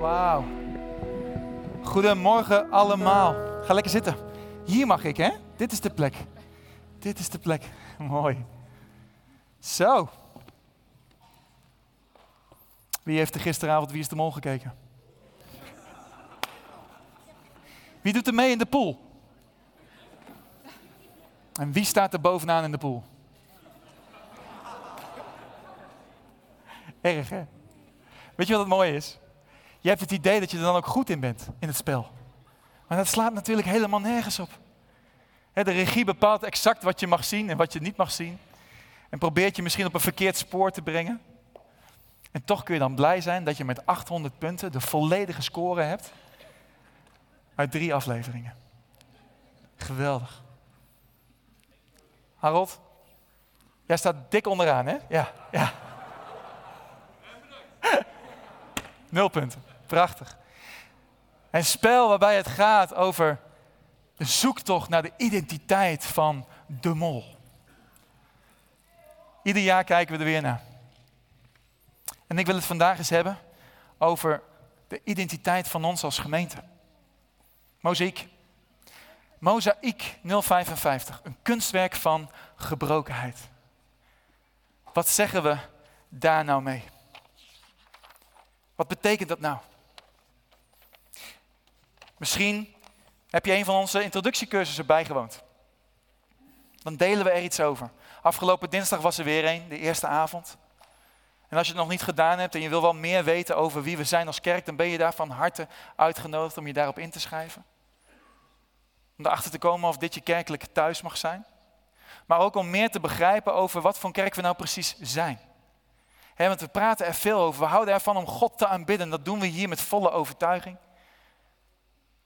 Wauw. Goedemorgen allemaal. Ga lekker zitten. Hier mag ik, hè? Dit is de plek. Dit is de plek. Mooi. Zo. Wie heeft er gisteravond Wie is de Mol gekeken? Wie doet er mee in de pool? En wie staat er bovenaan in de pool? Erg, hè? Weet je wat het mooie is? Je hebt het idee dat je er dan ook goed in bent, in het spel. Maar dat slaat natuurlijk helemaal nergens op. De regie bepaalt exact wat je mag zien en wat je niet mag zien. En probeert je misschien op een verkeerd spoor te brengen. En toch kun je dan blij zijn dat je met 800 punten de volledige score hebt uit drie afleveringen. Geweldig. Harold, jij staat dik onderaan, hè? Ja, ja. Nul punten. Prachtig. Een spel waarbij het gaat over de zoektocht naar de identiteit van de mol. Ieder jaar kijken we er weer naar. En ik wil het vandaag eens hebben over de identiteit van ons als gemeente. Mozaïek. Mozaïek 055, een kunstwerk van gebrokenheid. Wat zeggen we daar nou mee? Wat betekent dat nou? Misschien heb je een van onze introductiecursussen bijgewoond. Dan delen we er iets over. Afgelopen dinsdag was er weer een, de eerste avond. En als je het nog niet gedaan hebt en je wil wel meer weten over wie we zijn als kerk, dan ben je daar van harte uitgenodigd om je daarop in te schrijven. Om erachter te komen of dit je kerkelijke thuis mag zijn. Maar ook om meer te begrijpen over wat voor kerk we nou precies zijn. want we praten er veel over. We houden ervan om God te aanbidden. Dat doen we hier met volle overtuiging.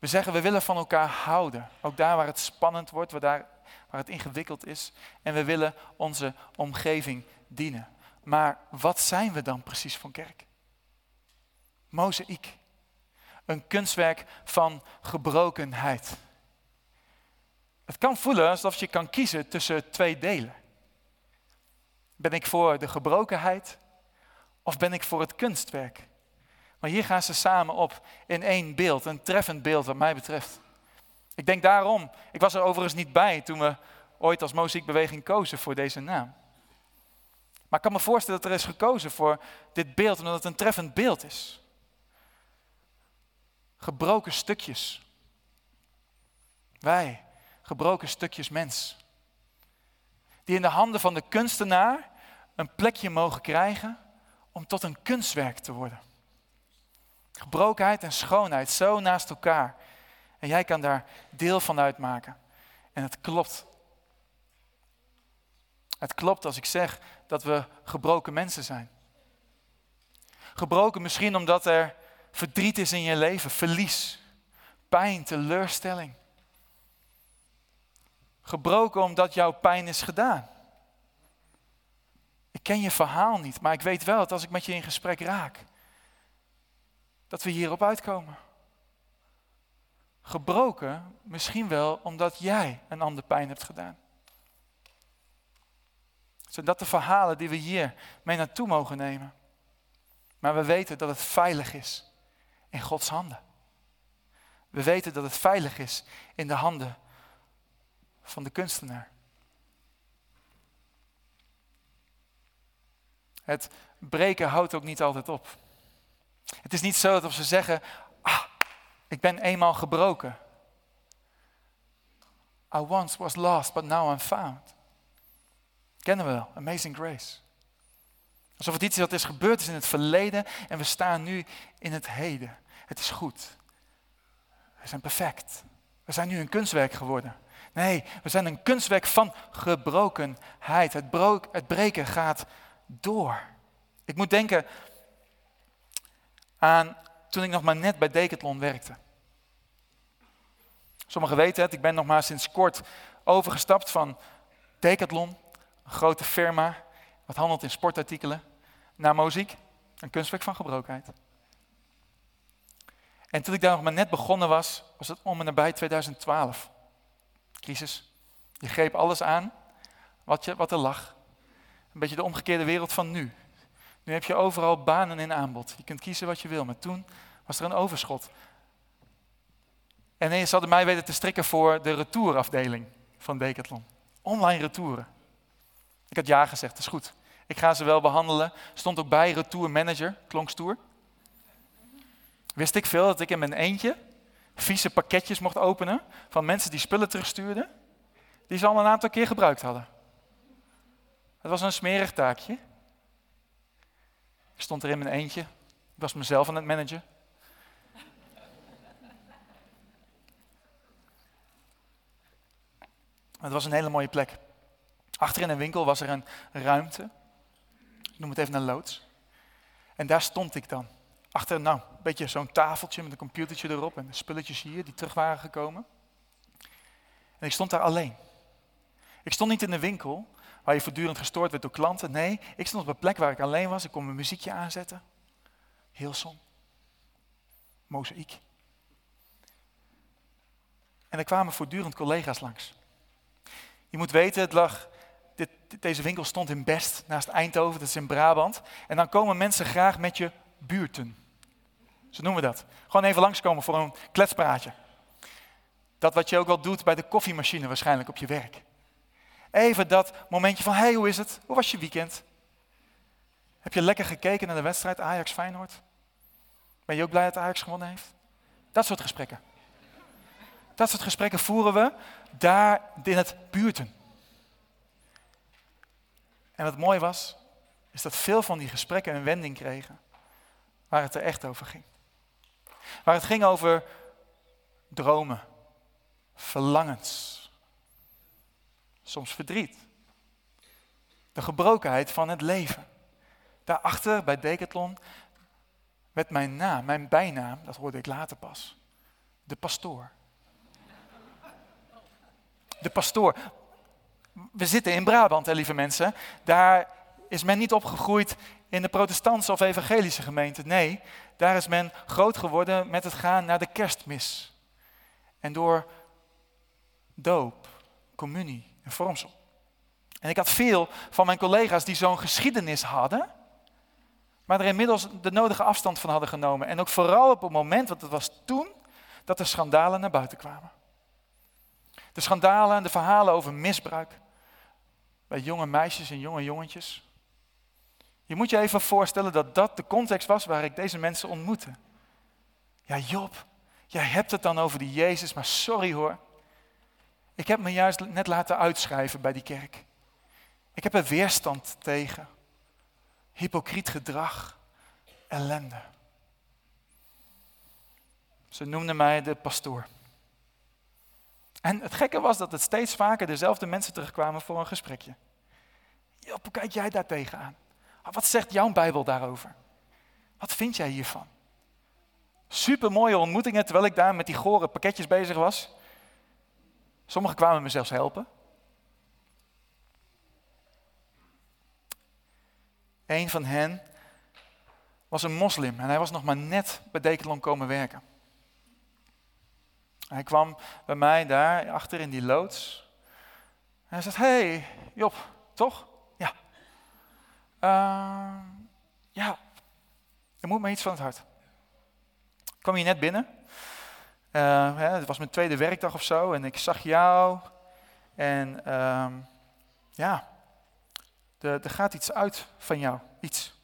We zeggen we willen van elkaar houden. Ook daar waar het spannend wordt, waar, daar, waar het ingewikkeld is. En we willen onze omgeving dienen. Maar wat zijn we dan precies van kerk? Mozaïek. Een kunstwerk van gebrokenheid. Het kan voelen alsof je kan kiezen tussen twee delen. Ben ik voor de gebrokenheid of ben ik voor het kunstwerk? Maar hier gaan ze samen op in één beeld, een treffend beeld wat mij betreft. Ik denk daarom, ik was er overigens niet bij toen we ooit als muziekbeweging kozen voor deze naam. Maar ik kan me voorstellen dat er is gekozen voor dit beeld omdat het een treffend beeld is. Gebroken stukjes. Wij, gebroken stukjes mens. Die in de handen van de kunstenaar een plekje mogen krijgen om tot een kunstwerk te worden. Gebrokenheid en schoonheid zo naast elkaar. En jij kan daar deel van uitmaken. En het klopt. Het klopt als ik zeg dat we gebroken mensen zijn. Gebroken misschien omdat er verdriet is in je leven, verlies, pijn, teleurstelling. Gebroken omdat jouw pijn is gedaan. Ik ken je verhaal niet, maar ik weet wel dat als ik met je in gesprek raak, dat we hierop uitkomen. Gebroken misschien wel omdat jij een ander pijn hebt gedaan. Zijn dat de verhalen die we hier mee naartoe mogen nemen? Maar we weten dat het veilig is in Gods handen. We weten dat het veilig is in de handen van de kunstenaar. Het breken houdt ook niet altijd op. Het is niet zo dat ze zeggen, ah, ik ben eenmaal gebroken. I once was lost, but now I'm found. Kennen we wel, Amazing Grace. Alsof het iets is wat is gebeurd is in het verleden en we staan nu in het heden. Het is goed. We zijn perfect. We zijn nu een kunstwerk geworden. Nee, we zijn een kunstwerk van gebrokenheid. Het, het breken gaat door. Ik moet denken aan toen ik nog maar net bij Decathlon werkte. Sommigen weten het, ik ben nog maar sinds kort overgestapt van Decathlon, een grote firma, wat handelt in sportartikelen, naar muziek, een kunstwerk van gebrokenheid. En toen ik daar nog maar net begonnen was, was het om en nabij 2012. Crisis. Je greep alles aan wat, je, wat er lag. Een beetje de omgekeerde wereld van nu. Nu heb je overal banen in aanbod. Je kunt kiezen wat je wil, maar toen Was er een overschot. En ze hadden mij weten te strikken voor de retourafdeling van Decathlon. Online retouren. Ik had ja gezegd, dat is goed. Ik ga ze wel behandelen. Stond ook bij retour manager, klonk stoer. Wist ik veel dat ik in mijn eentje vieze pakketjes mocht openen van mensen die spullen terugstuurden, die ze al een aantal keer gebruikt hadden. Het was een smerig taakje. Stond er in mijn eentje. Ik was mezelf aan het managen. Het was een hele mooie plek. Achter in een winkel was er een ruimte. Ik noem het even een loods. En daar stond ik dan. Achter nou, een beetje zo'n tafeltje met een computertje erop en spulletjes hier die terug waren gekomen. En ik stond daar alleen. Ik stond niet in de winkel waar je voortdurend gestoord werd door klanten. Nee, ik stond op een plek waar ik alleen was. Ik kon mijn muziekje aanzetten. Heel som. Mozaïek. En er kwamen voortdurend collega's langs. Je moet weten, het lag, deze winkel stond in Best, naast Eindhoven, dat is in Brabant. En dan komen mensen graag met je buurten. Zo noemen we dat. Gewoon even langskomen voor een kletspraatje. Dat wat je ook al doet bij de koffiemachine waarschijnlijk op je werk. Even dat momentje van, hey, hoe is het? Hoe was je weekend? Heb je lekker gekeken naar de wedstrijd Ajax-Feyenoord? Ben je ook blij dat Ajax gewonnen heeft? Dat soort gesprekken. Dat soort gesprekken voeren we daar in het buurten. En wat mooi was, is dat veel van die gesprekken een wending kregen waar het er echt over ging. Waar het ging over dromen, verlangens, soms verdriet, de gebrokenheid van het leven. Daarachter bij Decathlon werd mijn naam, mijn bijnaam, dat hoorde ik later pas, de pastoor. De pastoor. We zitten in Brabant, hè, lieve mensen. Daar is men niet opgegroeid in de protestantse of evangelische gemeente. Nee, daar is men groot geworden met het gaan naar de kerstmis. En door doop, communie en vormsel. En ik had veel van mijn collega's die zo'n geschiedenis hadden, maar er inmiddels de nodige afstand van hadden genomen. En ook vooral op het moment, want het was toen, dat de schandalen naar buiten kwamen. De schandalen en de verhalen over misbruik bij jonge meisjes en jonge jongetjes. Je moet je even voorstellen dat dat de context was waar ik deze mensen ontmoette. Ja, Job, jij hebt het dan over die Jezus, maar sorry hoor. Ik heb me juist net laten uitschrijven bij die kerk. Ik heb er weerstand tegen. Hypocriet gedrag, ellende. Ze noemden mij de pastoor. En het gekke was dat het steeds vaker dezelfde mensen terugkwamen voor een gesprekje. Hoe kijk jij daar tegenaan? Wat zegt jouw Bijbel daarover? Wat vind jij hiervan? Super mooie ontmoetingen terwijl ik daar met die gore pakketjes bezig was. Sommigen kwamen me zelfs helpen. Een van hen was een moslim en hij was nog maar net bij Decathlon komen werken. Hij kwam bij mij daar achter in die loods. En hij zegt, hey Job, toch? Ja. Uh, ja, er moet me iets van het hart. Ik kwam hier net binnen. Hè, het was mijn tweede werkdag of zo en ik zag jou. En uh, ja, er, er, gaat iets uit van jou. Iets.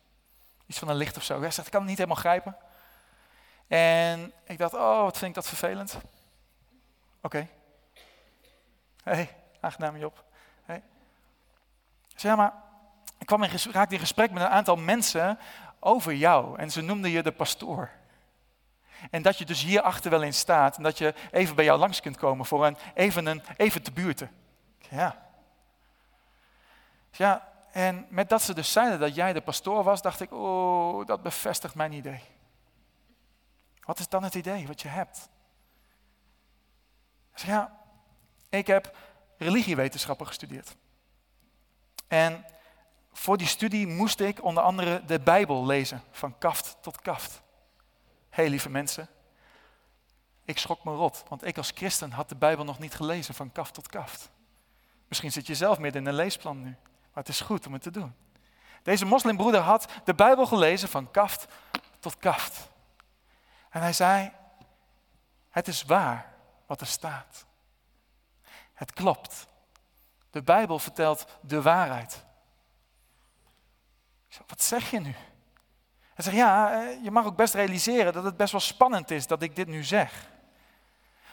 Iets van een licht of zo. Hij zegt, ik kan het niet helemaal grijpen. En ik dacht, oh, wat vind ik dat vervelend. Oké. Hé, hey, aangenaam Job. Hey. Zeg maar, ik kwam in, raakte in gesprek met een aantal mensen over jou. En ze noemden je de pastoor. En dat je dus hierachter wel in staat. En dat je even bij jou langs kunt komen voor een, even, een, even te buurten. Ja. Ja, en met dat ze dus zeiden dat jij de pastoor was, dacht ik, oh, dat bevestigt mijn idee. Wat is dan het idee wat je hebt? zeg, ja, ik heb religiewetenschappen gestudeerd. En voor die studie moest ik onder andere de Bijbel lezen, van kaft tot kaft. Hé lieve mensen, ik schrok me rot, want ik als christen had de Bijbel nog niet gelezen van kaft tot kaft. Misschien zit je zelf midden in een leesplan nu, maar het is goed om het te doen. Deze moslimbroeder had de Bijbel gelezen van kaft tot kaft. En hij zei, het is waar wat er staat. Het klopt. De Bijbel vertelt de waarheid. Wat zeg je nu? Hij zegt, ja, eh, je mag ook best realiseren dat het best wel spannend is dat ik dit nu zeg.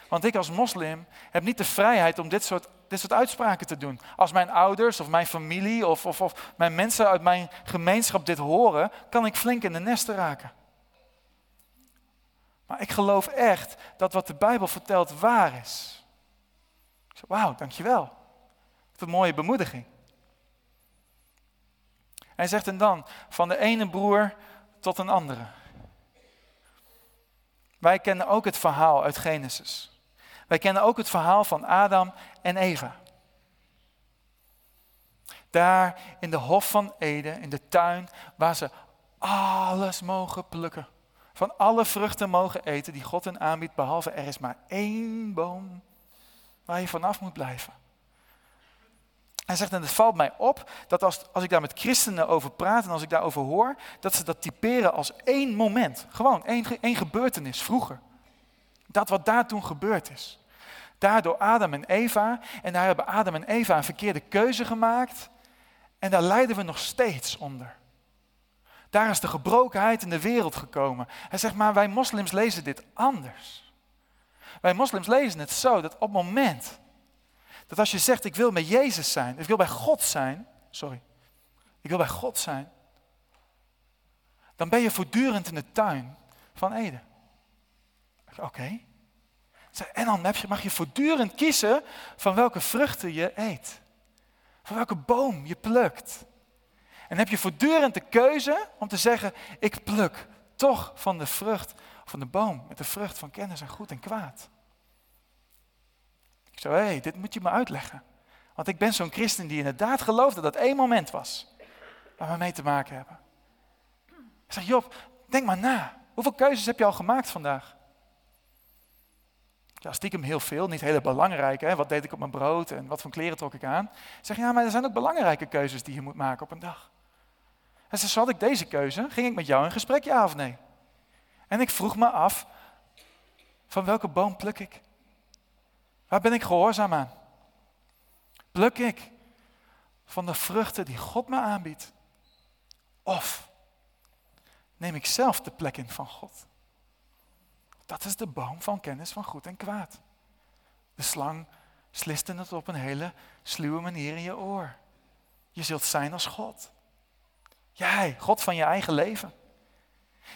Want ik als moslim heb niet de vrijheid om dit soort, dit soort uitspraken te doen. Als mijn ouders of mijn familie of, of, of mijn mensen uit mijn gemeenschap dit horen, kan ik flink in de nesten raken. Maar ik geloof echt dat wat de Bijbel vertelt waar is. Ik zeg, wauw, dankjewel. Wat een mooie bemoediging. Hij zegt en dan, van de ene broer tot een andere. Wij kennen ook het verhaal uit Genesis. Wij kennen ook het verhaal van Adam en Eva. Daar in de hof van Eden, in de tuin, waar ze alles mogen plukken. Van alle vruchten mogen eten die God hen aanbiedt, behalve er is maar één boom waar je vanaf moet blijven. Hij zegt, en het valt mij op dat als, als ik daar met christenen over praat en als ik daarover hoor, dat ze dat typeren als één moment. Gewoon één, één gebeurtenis vroeger. Dat wat daar toen gebeurd is. Daardoor Adam en Eva. En daar hebben Adam en Eva een verkeerde keuze gemaakt. En daar lijden we nog steeds onder. Daar is de gebrokenheid in de wereld gekomen. Hij zegt, maar wij moslims lezen dit anders. Wij moslims lezen het zo dat op het moment dat als je zegt, ik wil met Jezus zijn, ik wil bij God zijn, sorry, ik wil bij God zijn, dan ben je voortdurend in de tuin van Eden. Oké. En dan mag je voortdurend kiezen van welke vruchten je eet. Van welke boom je plukt. En heb je voortdurend de keuze om te zeggen, ik pluk toch van de vrucht, van de boom, met de vrucht van kennis en goed en kwaad. Ik zei, hé, hey, dit moet je me uitleggen. Want ik ben zo'n christen die inderdaad geloofde dat één moment was waar we mee te maken hebben. Ik zeg, Job, denk maar na. Hoeveel keuzes heb je al gemaakt vandaag? Ja, stiekem heel veel, niet hele belangrijke. Wat deed ik op mijn brood en wat voor kleren trok ik aan? Zeg, ja, maar er zijn ook belangrijke keuzes die je moet maken op een dag. En ze had ik deze keuze, ging ik met jou in gesprek, ja of nee? En ik vroeg me af, van welke boom pluk ik? Waar ben ik gehoorzaam aan? Pluk ik van de vruchten die God me aanbiedt? Of neem ik zelf de plek in van God? Dat is de boom van kennis van goed en kwaad. De slang sliste het op een hele sluwe manier in je oor. Je zult zijn als God. Jij, God van je eigen leven.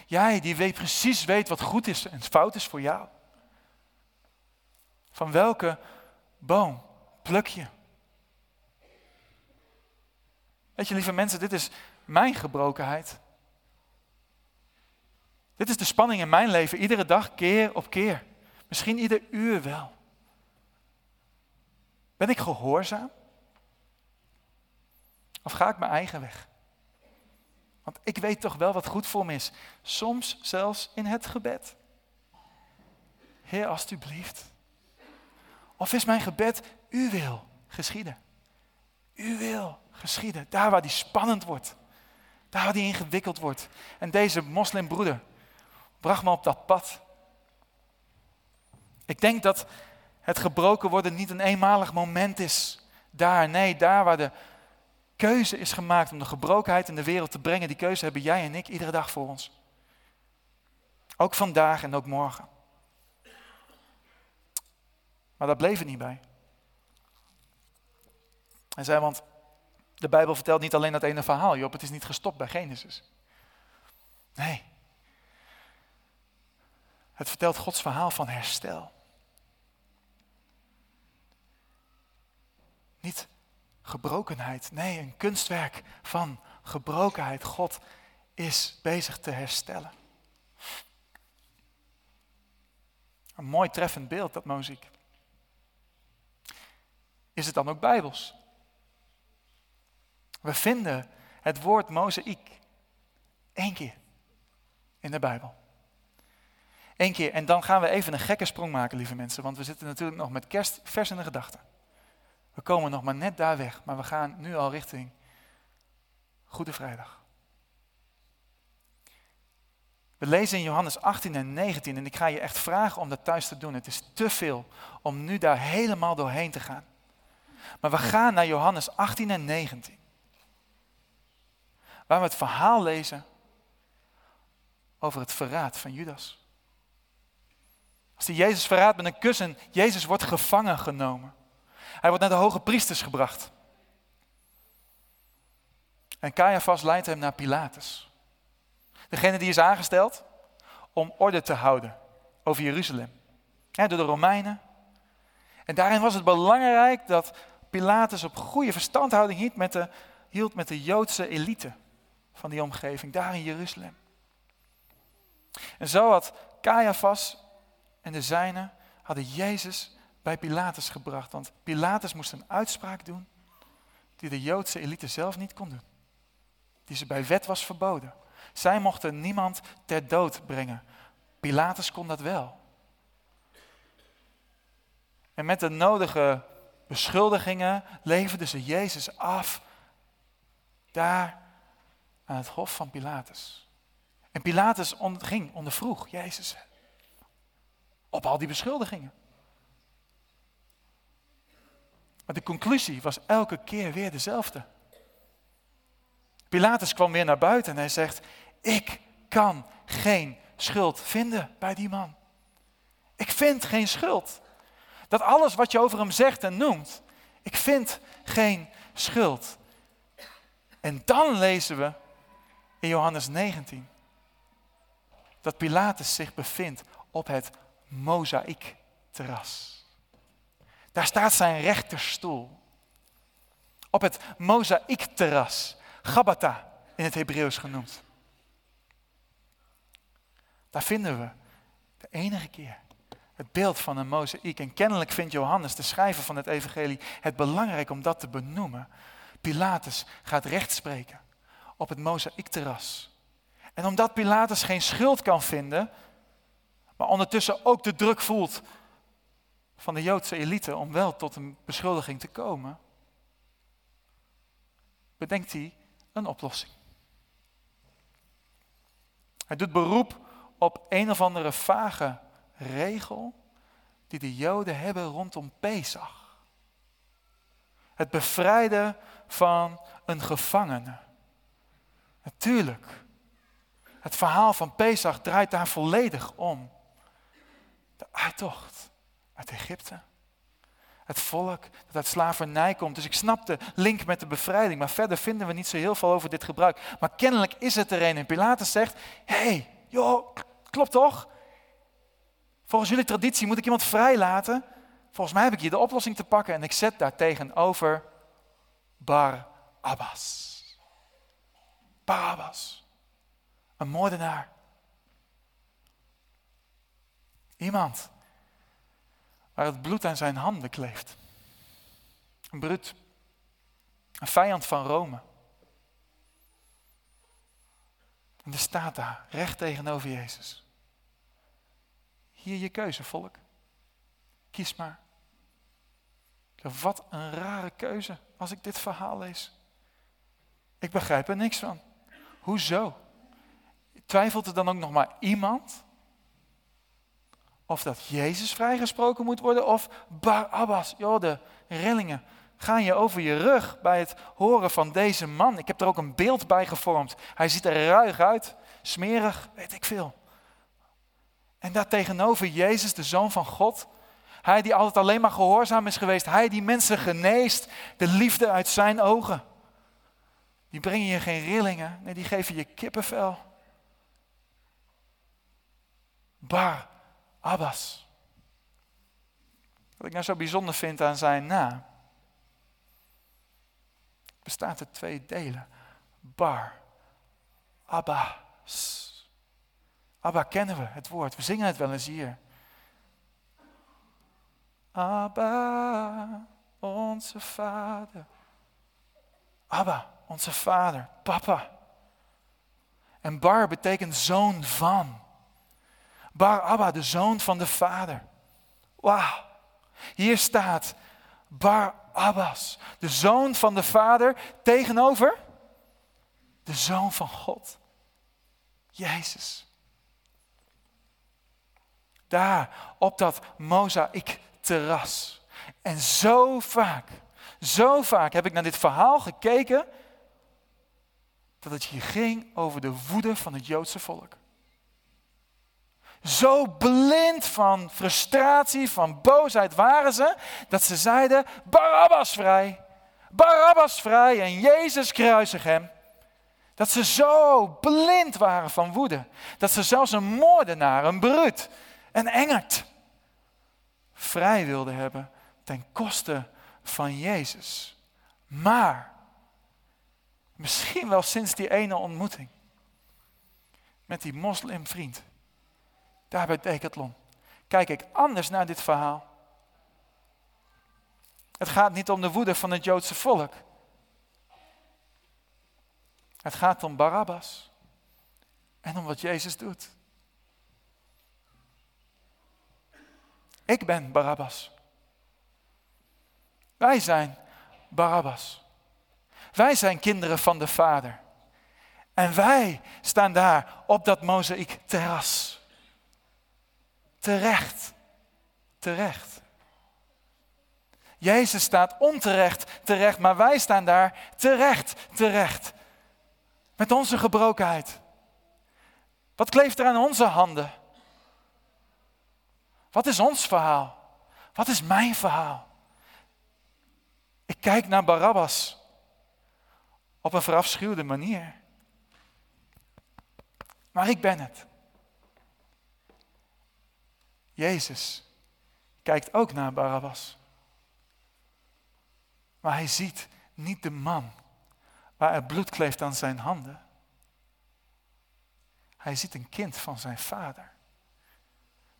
Jij die weet, precies weet wat goed is en fout is voor jou. Van welke boom pluk je? Weet je, lieve mensen, dit is mijn gebrokenheid. Dit is de spanning in mijn leven, iedere dag, keer op keer. Misschien ieder uur wel. Ben ik gehoorzaam? Of ga ik mijn eigen weg? Want ik weet toch wel wat goed voor me is. Soms zelfs in het gebed. Heer, alstublieft. Of is mijn gebed, u wil geschieden. U wil geschieden. Daar waar die spannend wordt. Daar waar die ingewikkeld wordt. En deze moslimbroeder bracht me op dat pad. Ik denk dat het gebroken worden niet een eenmalig moment is. Daar, nee, daar waar de keuze is gemaakt om de gebrokenheid in de wereld te brengen. Die keuze hebben jij en ik iedere dag voor ons. Ook vandaag en ook morgen. Maar daar bleef het niet bij. Hij zei, want de Bijbel vertelt niet alleen dat ene verhaal, Job, het is niet gestopt bij Genesis. Nee. Het vertelt Gods verhaal van herstel. Niet gebrokenheid, nee, een kunstwerk van gebrokenheid. God is bezig te herstellen. Een mooi treffend beeld, dat muziek. Is het dan ook bijbels? We vinden het woord mozaïek één keer in de Bijbel. Eén keer. En dan gaan we even een gekke sprong maken, lieve mensen. Want we zitten natuurlijk nog met kerst vers in de gedachten. We komen nog maar net daar weg. Maar we gaan nu al richting Goede Vrijdag. We lezen in Johannes 18 en 19 en ik ga je echt vragen om dat thuis te doen. Het is te veel om nu daar helemaal doorheen te gaan. Maar we gaan naar Johannes 18 en 19. Waar we het verhaal lezen over het verraad van Judas. Als die Jezus verraadt met een kussen, Jezus wordt gevangen genomen. Hij wordt naar de hoge priesters gebracht. En Caiaphas leidt hem naar Pilatus. Degene die is aangesteld om orde te houden over Jeruzalem. door de Romeinen. En daarin was het belangrijk dat Pilatus op goede verstandhouding hield met de, hield met de Joodse elite van die omgeving, daar in Jeruzalem. En zo had Caiaphas en de zijnen hadden Jezus bij Pilatus gebracht. Want Pilatus moest een uitspraak doen die de Joodse elite zelf niet kon doen. Die ze bij wet was verboden. Zij mochten niemand ter dood brengen. Pilatus kon dat wel. En met de nodige beschuldigingen leverden ze Jezus af daar aan het hof van Pilatus. En Pilatus ging, ondervroeg Jezus op al die beschuldigingen. Maar de conclusie was elke keer weer dezelfde. Pilatus kwam weer naar buiten en hij zegt, ik kan geen schuld vinden bij die man. Ik vind geen schuld. Dat alles wat je over hem zegt en noemt, ik vind geen schuld. En dan lezen we in Johannes 19 dat Pilatus zich bevindt op het mozaïekterras. Daar staat zijn rechterstoel. Op het mozaïekterras, Gabata in het Hebreeuws genoemd. Daar vinden we de enige keer het beeld van een mozaïek. En kennelijk vindt Johannes, de schrijver van het evangelie, het belangrijk om dat te benoemen. Pilatus gaat rechtspreken op het mozaïekterras. En omdat Pilatus geen schuld kan vinden, maar ondertussen ook de druk voelt van de Joodse elite om wel tot een beschuldiging te komen, bedenkt hij een oplossing. Hij doet beroep op een of andere vage regel die de Joden hebben rondom Pesach. Het bevrijden van een gevangene. Natuurlijk. Het verhaal van Pesach draait daar volledig om. De uittocht uit Egypte. Het volk dat uit slavernij komt. Dus ik snap de link met de bevrijding. Maar verder vinden we niet zo heel veel over dit gebruik. Maar kennelijk is het er een. En Pilatus zegt, hé, hey, joh, klopt toch? Volgens jullie traditie moet ik iemand vrijlaten. Volgens mij heb ik hier de oplossing te pakken. En ik zet daar tegenover Bar Abbas. Barabbas. Een moordenaar. Iemand waar het bloed aan zijn handen kleeft. Een brut. Een vijand van Rome. En er staat daar, recht tegenover Jezus. Hier je keuze, volk. Kies maar. Wat een rare keuze als ik dit verhaal lees. Ik begrijp er niks van. Hoezo? Twijfelt er dan ook nog maar iemand? Of dat Jezus vrijgesproken moet worden of Barabbas. Joh, de rillingen gaan je over je rug bij het horen van deze man. Ik heb er ook een beeld bij gevormd. Hij ziet er ruig uit, smerig, weet ik veel. En daar tegenover Jezus, de Zoon van God. Hij die altijd alleen maar gehoorzaam is geweest. Hij die mensen geneest. De liefde uit zijn ogen. Die brengen je geen rillingen. Nee, die geven je kippenvel. Bar Abbas. Wat ik nou zo bijzonder vind aan zijn naam. Bestaat uit twee delen. Bar. Abbas. Abba kennen we, het woord. We zingen het wel eens hier. Abba, onze vader. Abba, onze vader, papa. En Bar betekent zoon van. Bar Abba, de zoon van de vader. Wauw. Hier staat Bar Abbas, de zoon van de vader, tegenover de zoon van God. Jezus. Daar op dat mozaïek terras. En zo vaak, zo vaak heb ik naar dit verhaal gekeken dat het hier ging over de woede van het Joodse volk. Zo blind van frustratie, van boosheid waren ze, dat ze zeiden, Barabbas vrij, Barabbas vrij en Jezus kruisig hem. Dat ze zo blind waren van woede, dat ze zelfs een moordenaar, een bruut, een engert vrij wilden hebben ten koste van Jezus. Maar, misschien wel sinds die ene ontmoeting met die moslimvriend, daar bij Decathlon, kijk ik anders naar dit verhaal. Het gaat niet om de woede van het Joodse volk. Het gaat om Barabbas en om wat Jezus doet. Ik ben Barabbas. Wij zijn Barabbas. Wij zijn kinderen van de Vader. En wij staan daar op dat mozaïek terras. Terecht. Terecht. Jezus staat onterecht terecht, maar wij staan daar terecht terecht. Met onze gebrokenheid. Wat kleeft er aan onze handen? Wat is ons verhaal? Wat is mijn verhaal? Ik kijk naar Barabbas op een verafschuwde manier. Maar ik ben het. Jezus kijkt ook naar Barabbas. Maar hij ziet niet de man waar er bloed kleeft aan zijn handen. Hij ziet een kind van zijn vader.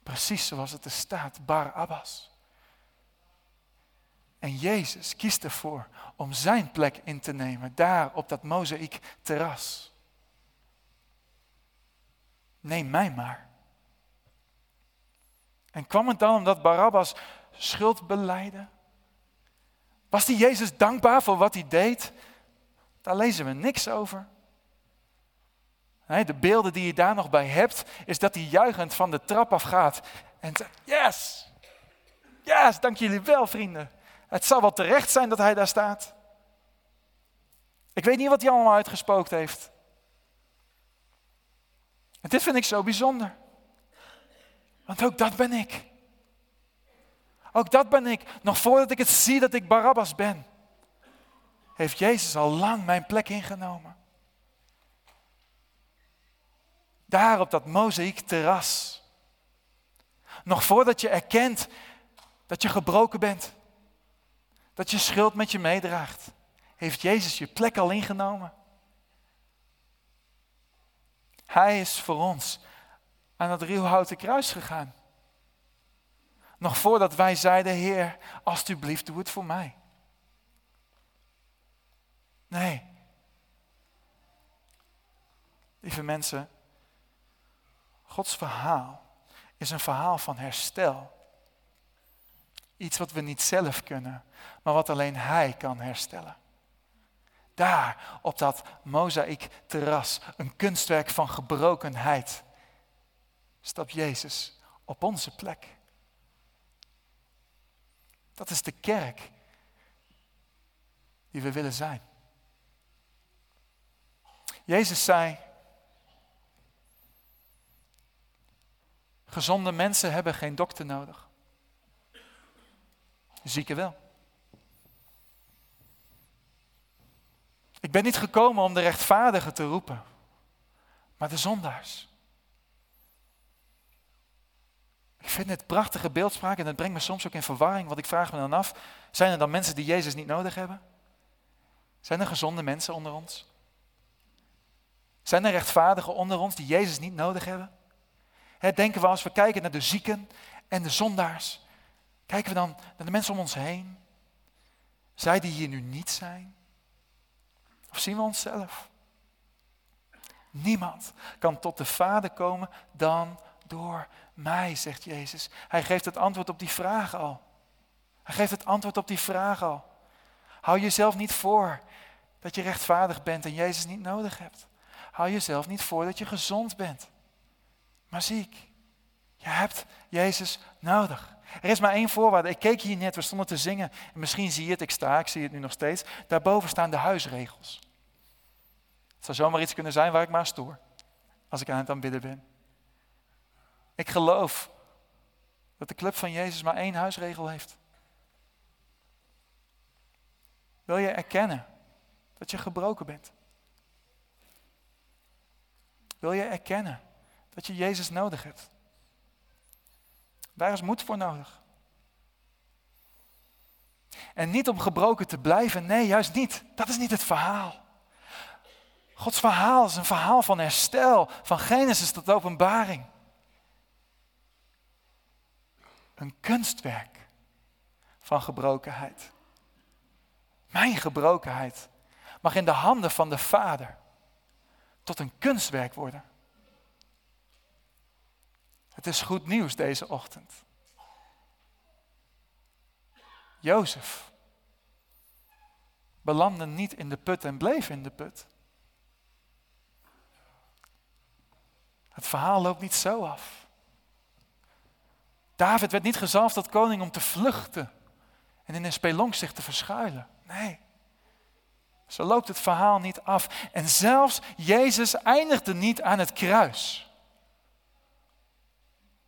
Precies zoals het er staat, Bar Abbas. En Jezus kiest ervoor om zijn plek in te nemen, daar op dat mozaïek terras. Neem mij maar. En kwam het dan omdat Barabbas schuld beleidde? Was die Jezus dankbaar voor wat hij deed? Daar lezen we niks over. De beelden die je daar nog bij hebt, is dat hij juichend van de trap afgaat en zegt, yes, yes, dank jullie wel vrienden. Het zal wel terecht zijn dat hij daar staat. Ik weet niet wat hij allemaal uitgespookt heeft. En dit vind ik zo bijzonder. Want ook dat ben ik. Ook dat ben ik. Nog voordat ik het zie dat ik Barabbas ben, heeft Jezus al lang mijn plek ingenomen. Daar op dat mozaïek terras. Nog voordat je erkent dat je gebroken bent. Dat je schuld met je meedraagt. Heeft Jezus je plek al ingenomen. Hij is voor ons aan het ruwhouten kruis gegaan. Nog voordat wij zeiden, Heer, alstublieft doe het voor mij. Nee. Lieve mensen, Gods verhaal is een verhaal van herstel. Iets wat we niet zelf kunnen, maar wat alleen Hij kan herstellen. Daar, op dat mozaïek terras, een kunstwerk van gebrokenheid, stapt Jezus op onze plek. Dat is de kerk die we willen zijn. Jezus zei, gezonde mensen hebben geen dokter nodig. Zieken wel. Ik ben niet gekomen om de rechtvaardigen te roepen, maar de zondaars. Ik vind het prachtige beeldspraak en dat brengt me soms ook in verwarring, want ik vraag me dan af, zijn er dan mensen die Jezus niet nodig hebben? Zijn er gezonde mensen onder ons? Zijn er rechtvaardigen onder ons die Jezus niet nodig hebben? Denken we als we kijken naar de zieken en de zondaars, kijken we dan naar de mensen om ons heen? Zij die hier nu niet zijn? Of zien we onszelf? Niemand kan tot de Vader komen dan door mij, zegt Jezus. Hij geeft het antwoord op die vraag al. Hij geeft het antwoord op die vraag al. Hou jezelf niet voor dat je rechtvaardig bent en Jezus niet nodig hebt. Hou jezelf niet voor dat je gezond bent, maar ziek. Je hebt Jezus nodig. Er is maar één voorwaarde. Ik keek hier net, we stonden te zingen. En misschien zie je het, ik sta, ik zie het nu nog steeds. Daarboven staan de huisregels. Het zou zomaar iets kunnen zijn waar ik maar stoor. Als ik aan het aanbidden ben. Ik geloof dat de club van Jezus maar één huisregel heeft. Wil je erkennen dat je gebroken bent? Wil je erkennen dat je Jezus nodig hebt? Daar is moed voor nodig. En niet om gebroken te blijven, nee, juist niet. Dat is niet het verhaal. Gods verhaal is een verhaal van herstel, van Genesis tot openbaring. Een kunstwerk van gebrokenheid. Mijn gebrokenheid mag in de handen van de Vader tot een kunstwerk worden. Het is goed nieuws deze ochtend. Jozef belandde niet in de put en bleef in de put. Het verhaal loopt niet zo af. David werd niet gezalfd tot koning om te vluchten en in een spelonk zich te verschuilen. Nee. Zo loopt het verhaal niet af. En zelfs Jezus eindigde niet aan het kruis.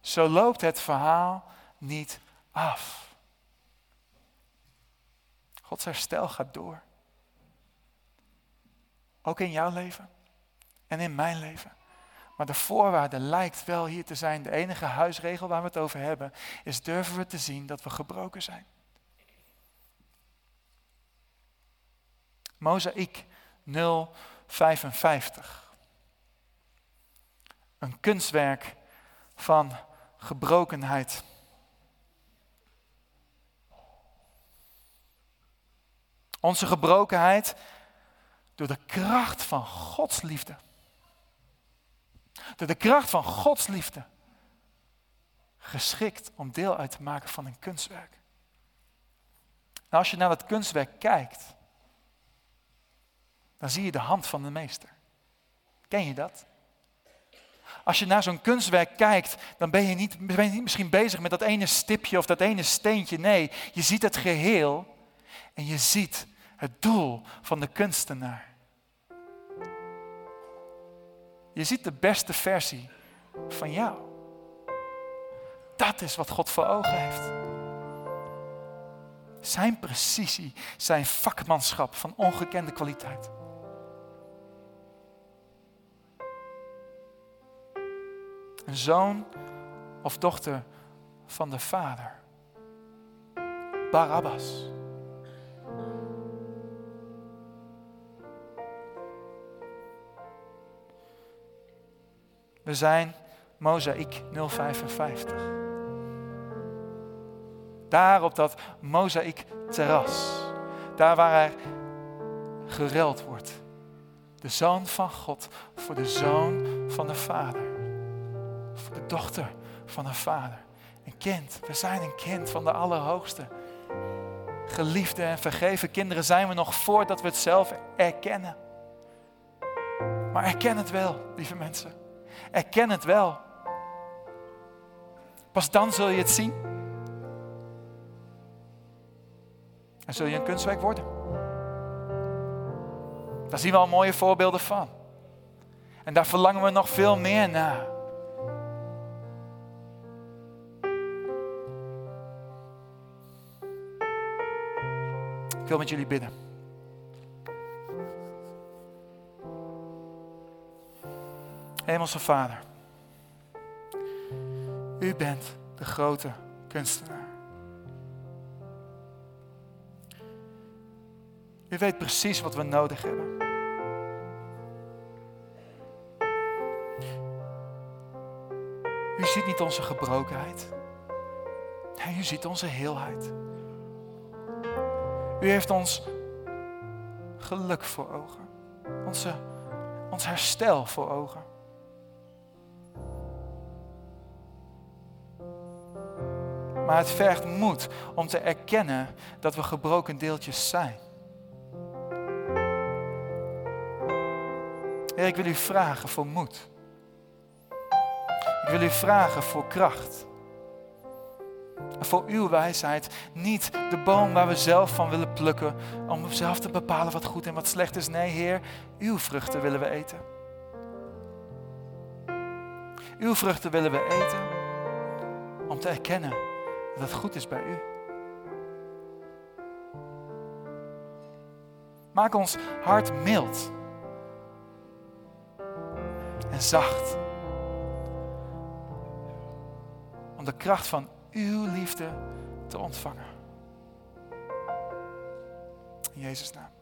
Zo loopt het verhaal niet af. Gods herstel gaat door. Ook in jouw leven en in mijn leven. Maar de voorwaarde lijkt wel hier te zijn. De enige huisregel waar we het over hebben, is durven we te zien dat we gebroken zijn. Mozaïek 055. Een kunstwerk van gebrokenheid. Onze gebrokenheid door de kracht van Gods liefde. Door de kracht van Gods liefde. Geschikt om deel uit te maken van een kunstwerk. Nou, als je naar dat kunstwerk kijkt, dan zie je de hand van de meester. Ken je dat? Als je naar zo'n kunstwerk kijkt, dan ben je, niet, ben je niet misschien bezig met dat ene stipje of dat ene steentje. Nee, je ziet het geheel en je ziet het doel van de kunstenaar. Je ziet de beste versie van jou. Dat is wat God voor ogen heeft. Zijn precisie, zijn vakmanschap van ongekende kwaliteit. Zoon of dochter van de Vader. Barabbas. We zijn Mozaïek 055. Daar op dat Mozaïek terras. Daar waar er gereld wordt. De zoon van God voor de zoon van de Vader. Dochter van de Vader. Een kind. We zijn een kind van de Allerhoogste. Geliefde en vergeven kinderen zijn we nog voordat we het zelf erkennen. Maar erken het wel, lieve mensen. Erken het wel. Pas dan zul je het zien. En zul je een kunstwerk worden. Daar zien we al mooie voorbeelden van. En daar verlangen we nog veel meer naar. Ik wil met jullie bidden. Hemelse Vader, U bent de grote kunstenaar. U weet precies wat we nodig hebben. U ziet niet onze gebrokenheid. Nee, u ziet onze heelheid. U heeft ons geluk voor ogen. Onze, ons herstel voor ogen. Maar het vergt moed om te erkennen dat we gebroken deeltjes zijn. Ik wil u vragen voor moed. Ik wil u vragen voor kracht. Voor uw wijsheid. Niet de boom waar we zelf van willen plukken. Om zelf te bepalen wat goed en wat slecht is. Nee, Heer, uw vruchten willen we eten. Uw vruchten willen we eten. Om te erkennen dat het goed is bij u. Maak ons hart mild en zacht. Om de kracht van uw liefde te ontvangen. In Jezus' naam.